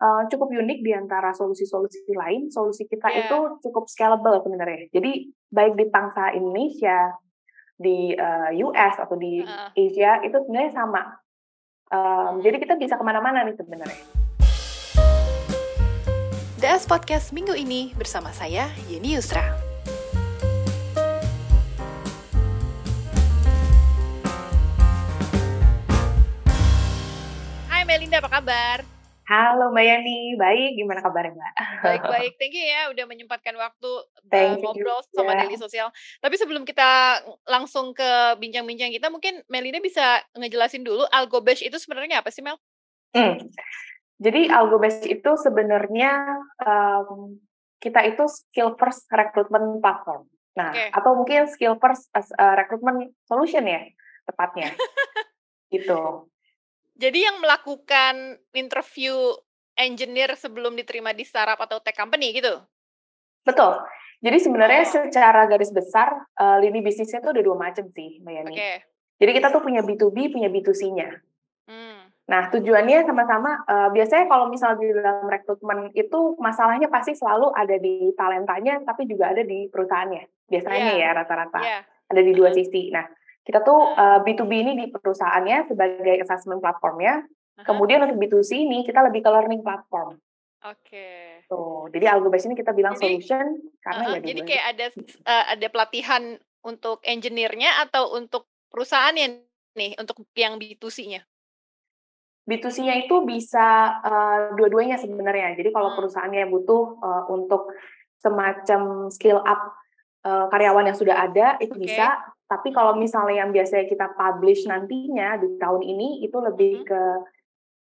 uh, cukup unik di antara solusi-solusi lain. Solusi kita yeah. itu cukup scalable sebenarnya. Jadi baik di pangsa Indonesia, di uh, US atau di uh. Asia itu sebenarnya sama. Um, jadi kita bisa ke mana-mana nih sebenarnya. DS Podcast minggu ini bersama saya Yeni Yusra. Melinda, apa kabar? Halo Mbak Yani, baik. Gimana kabarnya Mbak? Baik-baik, thank you ya udah menyempatkan waktu uh, ngobrol you. sama Daily Sosial. Tapi sebelum kita langsung ke bincang-bincang kita, mungkin Melinda bisa ngejelasin dulu AlgoBash itu sebenarnya apa sih Mel? Hmm. Jadi AlgoBash itu sebenarnya um, kita itu skill first recruitment platform. Nah, okay. atau mungkin skill first as a recruitment solution ya, tepatnya. gitu. Jadi yang melakukan interview engineer sebelum diterima di startup atau tech company gitu? Betul. Jadi sebenarnya oh. secara garis besar uh, lini bisnisnya itu ada dua macam sih, Mbak Yani. Okay. Jadi kita tuh punya B2B, punya B2C-nya. Hmm. Nah tujuannya sama-sama. Uh, biasanya kalau misalnya di dalam rekrutmen itu masalahnya pasti selalu ada di talentanya, tapi juga ada di perusahaannya. Biasanya yeah. ya rata-rata yeah. ada di dua sisi. Nah kita tuh uh, B2B ini di perusahaannya sebagai assessment platformnya. Uh-huh. Kemudian untuk B2C ini kita lebih ke learning platform. Oke. Okay. Tuh, jadi AlgoBase ini kita bilang jadi, solution karena uh, ya Jadi kayak ada uh, ada pelatihan untuk engineer-nya atau untuk perusahaannya nih untuk yang B2C-nya? B2C-nya itu bisa uh, dua-duanya sebenarnya. Jadi kalau hmm. perusahaannya butuh uh, untuk semacam skill up uh, karyawan yang sudah ada itu okay. bisa tapi kalau misalnya yang biasanya kita publish nantinya di tahun ini itu lebih ke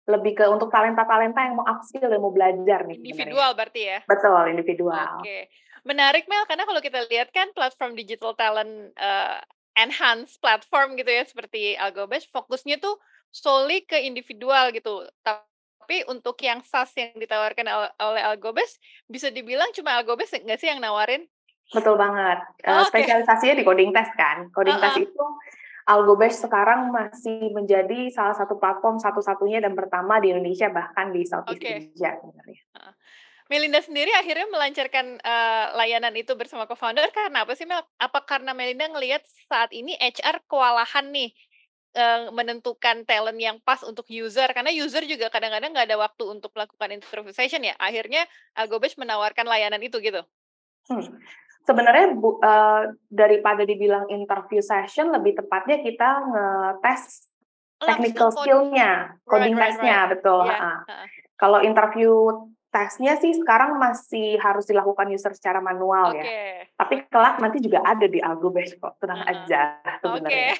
lebih ke untuk talenta-talenta yang mau upskill dan mau belajar nih. Individual sebenarnya. berarti ya? Betul, individual. Oke. Okay. Menarik Mel, karena kalau kita lihat kan platform digital talent uh, enhance platform gitu ya, seperti Algobash, fokusnya tuh solely ke individual gitu. Tapi untuk yang SaaS yang ditawarkan oleh Algobash, bisa dibilang cuma Algobash nggak sih yang nawarin? Betul banget. Oh, okay. Spesialisasinya di coding test kan. Coding uh -uh. test itu Algobash sekarang masih menjadi salah satu platform satu-satunya dan pertama di Indonesia bahkan di Southeast okay. Asia sebenarnya. Uh. Melinda sendiri akhirnya melancarkan uh, layanan itu bersama co-founder karena apa sih Mel? Apa karena Melinda ngelihat saat ini HR kewalahan nih uh, menentukan talent yang pas untuk user karena user juga kadang-kadang nggak ada waktu untuk melakukan interview session ya. Akhirnya Algobash menawarkan layanan itu gitu. Hmm sebenarnya bu, uh, daripada dibilang interview session lebih tepatnya kita ngetes technical skill-nya, coding right, testnya right. betul. Yeah. Uh. Kalau interview tesnya sih sekarang masih harus dilakukan user secara manual okay. ya. Tapi kelak nanti juga ada di Algobash kok, tenang uh aja sebenarnya.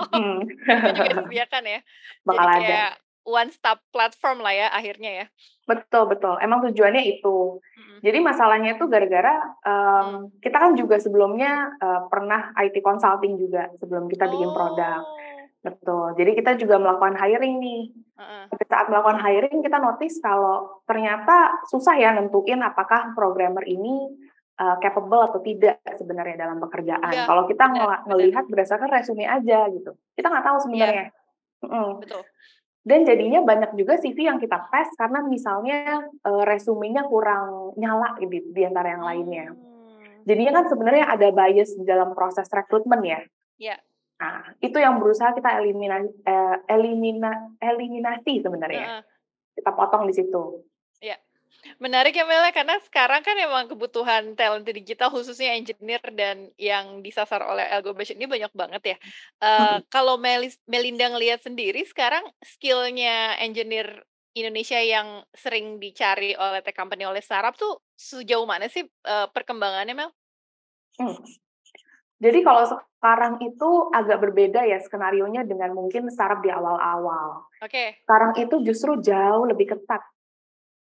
Okay. hmm. itu juga disediakan ya. Bakal Jadi kayak ada one stop platform lah ya akhirnya ya. Betul betul. Emang tujuannya itu. Hmm. Jadi masalahnya itu gara-gara um, kita kan juga sebelumnya uh, pernah IT consulting juga sebelum kita oh. bikin produk. Oh. Betul. Jadi kita juga melakukan hiring nih. Uh-uh. Saat melakukan hiring kita notice kalau ternyata susah ya nentuin apakah programmer ini uh, capable atau tidak sebenarnya dalam pekerjaan. Ya, kalau kita ng- ngelihat berdasarkan resume aja gitu, kita nggak tahu iya. sebenarnya. Ya. Mm. Betul. Dan jadinya banyak juga CV yang kita tes karena misalnya uh, resumenya kurang nyala di, di antara yang lainnya. Hmm. Jadinya kan sebenarnya ada bias di dalam proses rekrutmen ya. Iya. Nah, itu yang berusaha kita elimina, eh, elimina, eliminasi sebenarnya. Uh -uh. Kita potong di situ. Iya. Menarik ya Mel, karena sekarang kan emang kebutuhan talent digital khususnya engineer dan yang disasar oleh Algobash ini banyak banget ya. Uh, kalau Melis, Melinda ngelihat sendiri sekarang skillnya engineer Indonesia yang sering dicari oleh tech company oleh startup tuh sejauh mana sih uh, perkembangannya Mel? Hmm. Jadi kalau sekarang itu agak berbeda ya skenario nya dengan mungkin startup di awal-awal. Oke. Okay. Sekarang itu justru jauh lebih ketat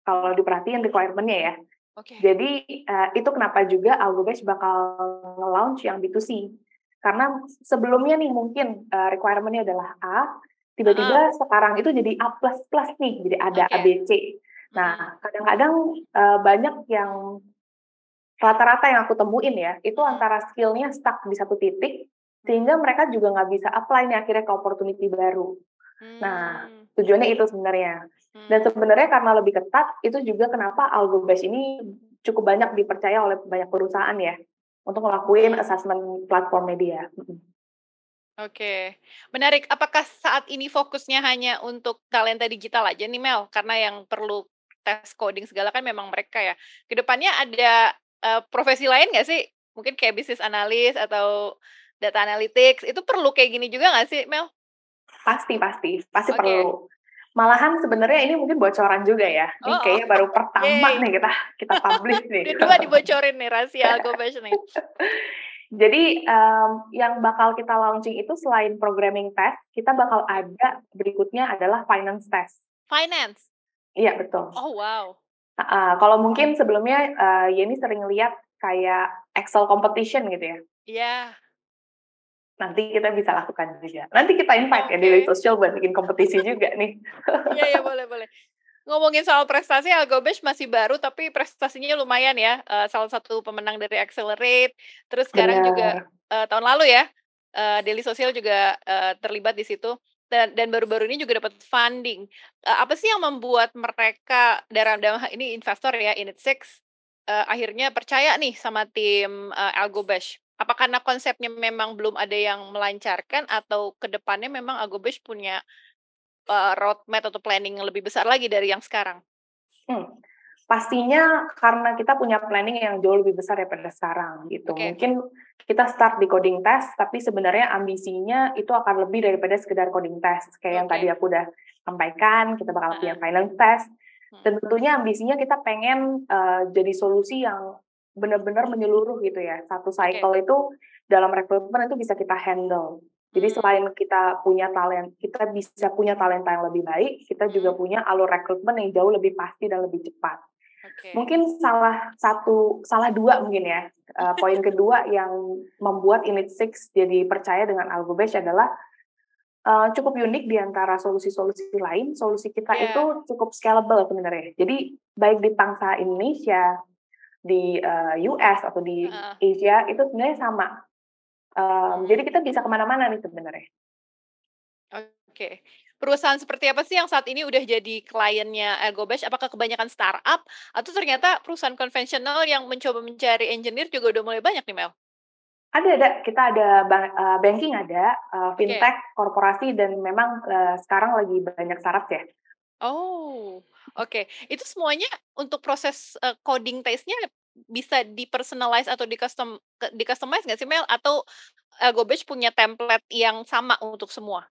kalau diperhatiin requirement-nya ya. Okay. Jadi uh, itu kenapa juga Algobash bakal nge-launch yang B2C. Karena sebelumnya nih mungkin uh, requirement-nya adalah A, tiba-tiba uh. sekarang itu jadi A++ nih, jadi ada okay. ABC. Nah, kadang-kadang uh, banyak yang rata-rata yang aku temuin ya, itu antara skill-nya stuck di satu titik, sehingga mereka juga nggak bisa apply nih akhirnya ke opportunity baru. Nah, tujuannya itu sebenarnya. Dan sebenarnya karena lebih ketat, itu juga kenapa AlgoBash ini cukup banyak dipercaya oleh banyak perusahaan ya untuk ngelakuin assessment platform media. Oke, menarik. Apakah saat ini fokusnya hanya untuk talenta digital aja nih Mel? Karena yang perlu tes coding segala kan memang mereka ya. Ke depannya ada uh, profesi lain nggak sih? Mungkin kayak bisnis analis atau data analytics itu perlu kayak gini juga nggak sih Mel? Pasti pasti pasti okay. perlu. Malahan sebenarnya ini mungkin bocoran juga ya. Ini oh, kayaknya baru pertama Yay. nih kita kita publish nih. Kedua dibocorin nih rahasia GoBash nih. Jadi um, yang bakal kita launching itu selain programming test, kita bakal ada berikutnya adalah finance test. Finance? Iya betul. Oh wow. Uh, kalau mungkin sebelumnya uh, Yeni sering lihat kayak Excel competition gitu ya. Iya. Yeah nanti kita bisa lakukan juga. Nanti kita invite okay. ya di social buat bikin kompetisi juga nih. Iya iya boleh boleh. Ngomongin soal prestasi, Algobash masih baru tapi prestasinya lumayan ya. Uh, salah satu pemenang dari Accelerate. Terus sekarang Benar. juga uh, tahun lalu ya, uh, Daily Social juga uh, terlibat di situ. Dan, dan baru-baru ini juga dapat funding. Uh, apa sih yang membuat mereka dalam dalam ini investor ya, Init Six, uh, akhirnya percaya nih sama tim uh, Algobash? Apa karena konsepnya memang belum ada yang melancarkan atau ke depannya memang Agobash punya uh, roadmap atau planning yang lebih besar lagi dari yang sekarang? Hmm. Pastinya karena kita punya planning yang jauh lebih besar daripada sekarang gitu. Okay. Mungkin kita start di coding test, tapi sebenarnya ambisinya itu akan lebih daripada sekedar coding test. Kayak okay. yang tadi aku udah sampaikan, kita bakal punya finance test. Dan tentunya ambisinya kita pengen uh, jadi solusi yang benar-benar menyeluruh gitu ya. Satu cycle okay. itu dalam rekrutmen itu bisa kita handle. Jadi hmm. selain kita punya talent, kita bisa punya talenta yang lebih baik, kita juga hmm. punya alur rekrutmen yang jauh lebih pasti dan lebih cepat. Okay. Mungkin salah satu, salah dua mungkin ya. Uh, poin kedua yang membuat Init Six jadi percaya dengan Algobash adalah uh, cukup unik di antara solusi-solusi lain. Solusi kita yeah. itu cukup scalable sebenarnya. Jadi baik di pangsa Indonesia, di uh, eh, US atau di uh. Asia itu sebenarnya sama. Um, jadi kita bisa ke mana-mana nih sebenarnya. Oke. Okay. Perusahaan seperti apa sih yang saat ini udah jadi kliennya Ergobash? Apakah kebanyakan startup atau ternyata perusahaan konvensional yang mencoba mencari engineer juga udah mulai banyak nih Mel? Ada, ada. Kita ada bank, uh, banking ada, uh, fintech, okay. korporasi, dan memang uh, sekarang lagi banyak startup ya. Oh, oke. Itu semuanya untuk proses, uh, coding test-nya bisa di-personalize atau di-custom di-customize nggak sih, Mel? Atau, uh, GoBatch punya template yang sama untuk semua?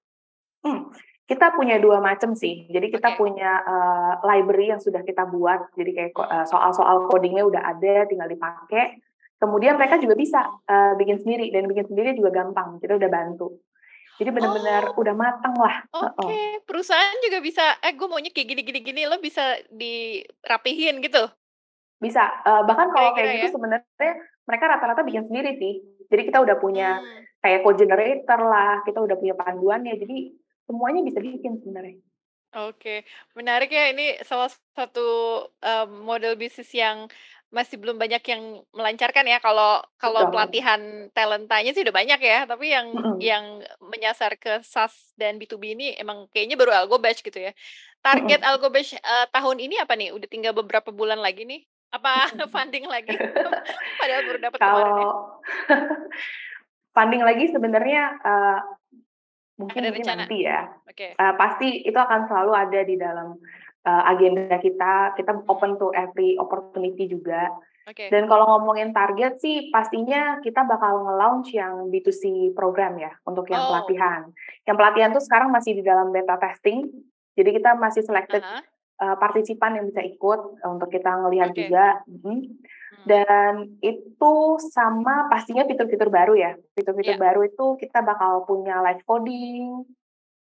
Hmm, kita punya dua macam sih. Jadi kita okay. punya, uh, library yang sudah kita buat, jadi kayak uh, soal-soal codingnya udah ada, tinggal dipakai. Kemudian mereka juga bisa, uh, bikin sendiri, dan bikin sendiri juga gampang, kita udah bantu. Jadi benar-benar oh. udah mateng lah. Oke, okay. perusahaan juga bisa, eh gue maunya kayak gini-gini-gini, lo bisa dirapihin gitu? Bisa, uh, bahkan kalau kayak gitu ya? sebenarnya mereka rata-rata bikin sendiri sih. Jadi kita udah punya hmm. kayak code generator lah, kita udah punya panduannya, jadi semuanya bisa bikin sebenarnya. Oke, menarik ya ini salah satu um, model bisnis yang masih belum banyak yang melancarkan ya kalau kalau pelatihan talentanya sih udah banyak ya, tapi yang mm-hmm. yang menyasar ke SaaS dan B2B ini emang kayaknya baru Algobash gitu ya. Target mm-hmm. Algobash uh, tahun ini apa nih? Udah tinggal beberapa bulan lagi nih. Apa funding lagi? Padahal baru dapat kemarin ya. funding lagi sebenarnya uh, mungkin, mungkin nanti ya. Okay. Uh, pasti itu akan selalu ada di dalam uh, agenda kita, kita open to every opportunity juga. Okay. Dan kalau ngomongin target sih pastinya kita bakal nge-launch yang B2C program ya untuk yang oh. pelatihan. Yang pelatihan tuh sekarang masih di dalam beta testing. Jadi kita masih selected uh -huh. Uh, partisipan yang bisa ikut untuk kita ngelihat okay. juga. Hmm. Dan itu sama pastinya fitur-fitur baru ya. Fitur-fitur yeah. baru itu kita bakal punya live coding,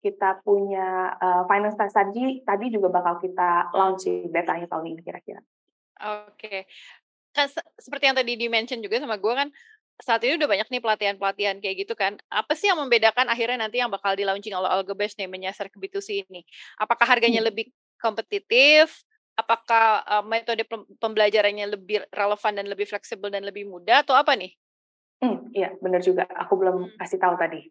kita punya uh, finance test tadi tadi juga bakal kita launch di betanya tahun ini kira-kira. Oke. Se seperti yang tadi di-mention juga sama gue kan saat ini udah banyak nih pelatihan-pelatihan kayak gitu kan. Apa sih yang membedakan akhirnya nanti yang bakal di-launching oleh Algobash nih menyasar ke B2C ini? Apakah harganya hmm. lebih kompetitif? Apakah uh, metode pembelajarannya lebih relevan dan lebih fleksibel dan lebih mudah atau apa nih? Hmm, iya benar juga. Aku belum hmm. kasih tahu tadi.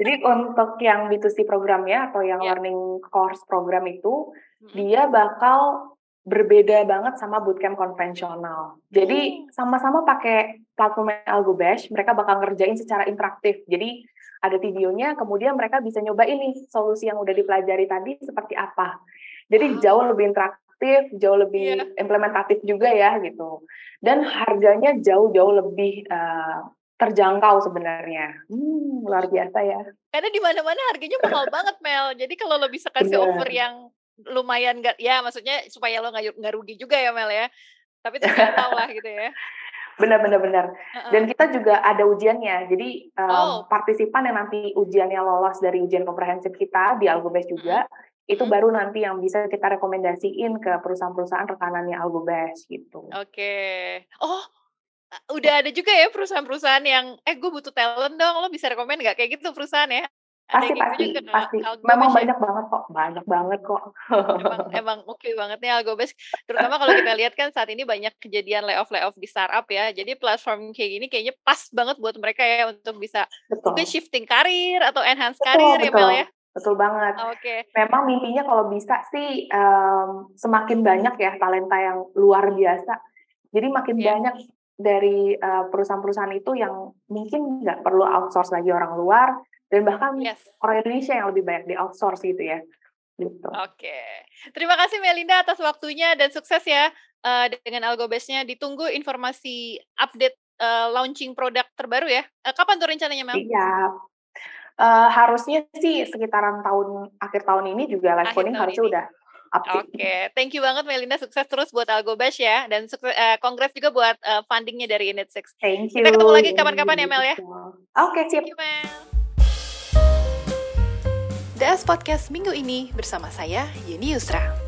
Jadi untuk yang B2C programnya atau yang yeah. learning course program itu, hmm. dia bakal berbeda banget sama bootcamp konvensional. Jadi oh. sama-sama pakai platform Algobash, mereka bakal ngerjain secara interaktif. Jadi ada videonya, kemudian mereka bisa nyoba ini solusi yang udah dipelajari tadi seperti apa. Jadi jauh lebih interaktif, jauh lebih yeah. implementatif juga ya gitu. Dan harganya jauh-jauh lebih uh, terjangkau sebenarnya. Hmm, luar biasa ya. Karena di mana-mana harganya mahal banget Mel. Jadi kalau lo bisa kasih Bener. offer yang lumayan gak, ya maksudnya supaya lo nggak rugi juga ya Mel ya. Tapi terjangkau lah gitu ya. Benar, benar, benar. Dan kita juga ada ujiannya. Jadi um, oh. partisipan yang nanti ujiannya lolos dari ujian komprehensif kita di Algobes juga, hmm. Itu hmm. baru nanti yang bisa kita rekomendasiin ke perusahaan-perusahaan rekanannya Algobes gitu. Oke. Okay. Oh, udah ada juga ya perusahaan-perusahaan yang, eh gue butuh talent dong, lo bisa rekomend nggak kayak gitu perusahaan ya? pasti gitu pasti juga, pasti memang banyak banget kok banyak banget kok emang emang oke okay banget nih Algobes terutama kalau kita lihat kan saat ini banyak kejadian layoff layoff di startup ya jadi platform kayak gini kayaknya pas banget buat mereka ya untuk bisa betul. mungkin shifting karir atau enhance betul, karir ya Mel ya Betul banget. Oke. Okay. Memang mimpinya kalau bisa sih um, semakin banyak ya talenta yang luar biasa. Jadi makin yeah. banyak dari uh, perusahaan-perusahaan itu yang mungkin nggak perlu outsource lagi orang luar, dan bahkan yes. orang Indonesia yang lebih banyak di outsource gitu ya. Gitu. Oke, terima kasih Melinda atas waktunya dan sukses ya uh, dengan Algobesnya. Ditunggu informasi update uh, launching produk terbaru ya. Uh, kapan tuh rencananya Mel? Iya, uh, harusnya sih sekitaran tahun akhir tahun ini juga live coding harusnya ini. udah Oke, okay. thank you banget Melinda. Sukses terus buat Algobash ya. Dan sukses, uh, congrats juga buat uh, fundingnya dari Init Six. Thank you. Kita ketemu lagi kapan-kapan ya Mel ya. Oke, okay, sip. Thank you, Mel. DS Podcast minggu ini bersama saya, Yeni Yusra.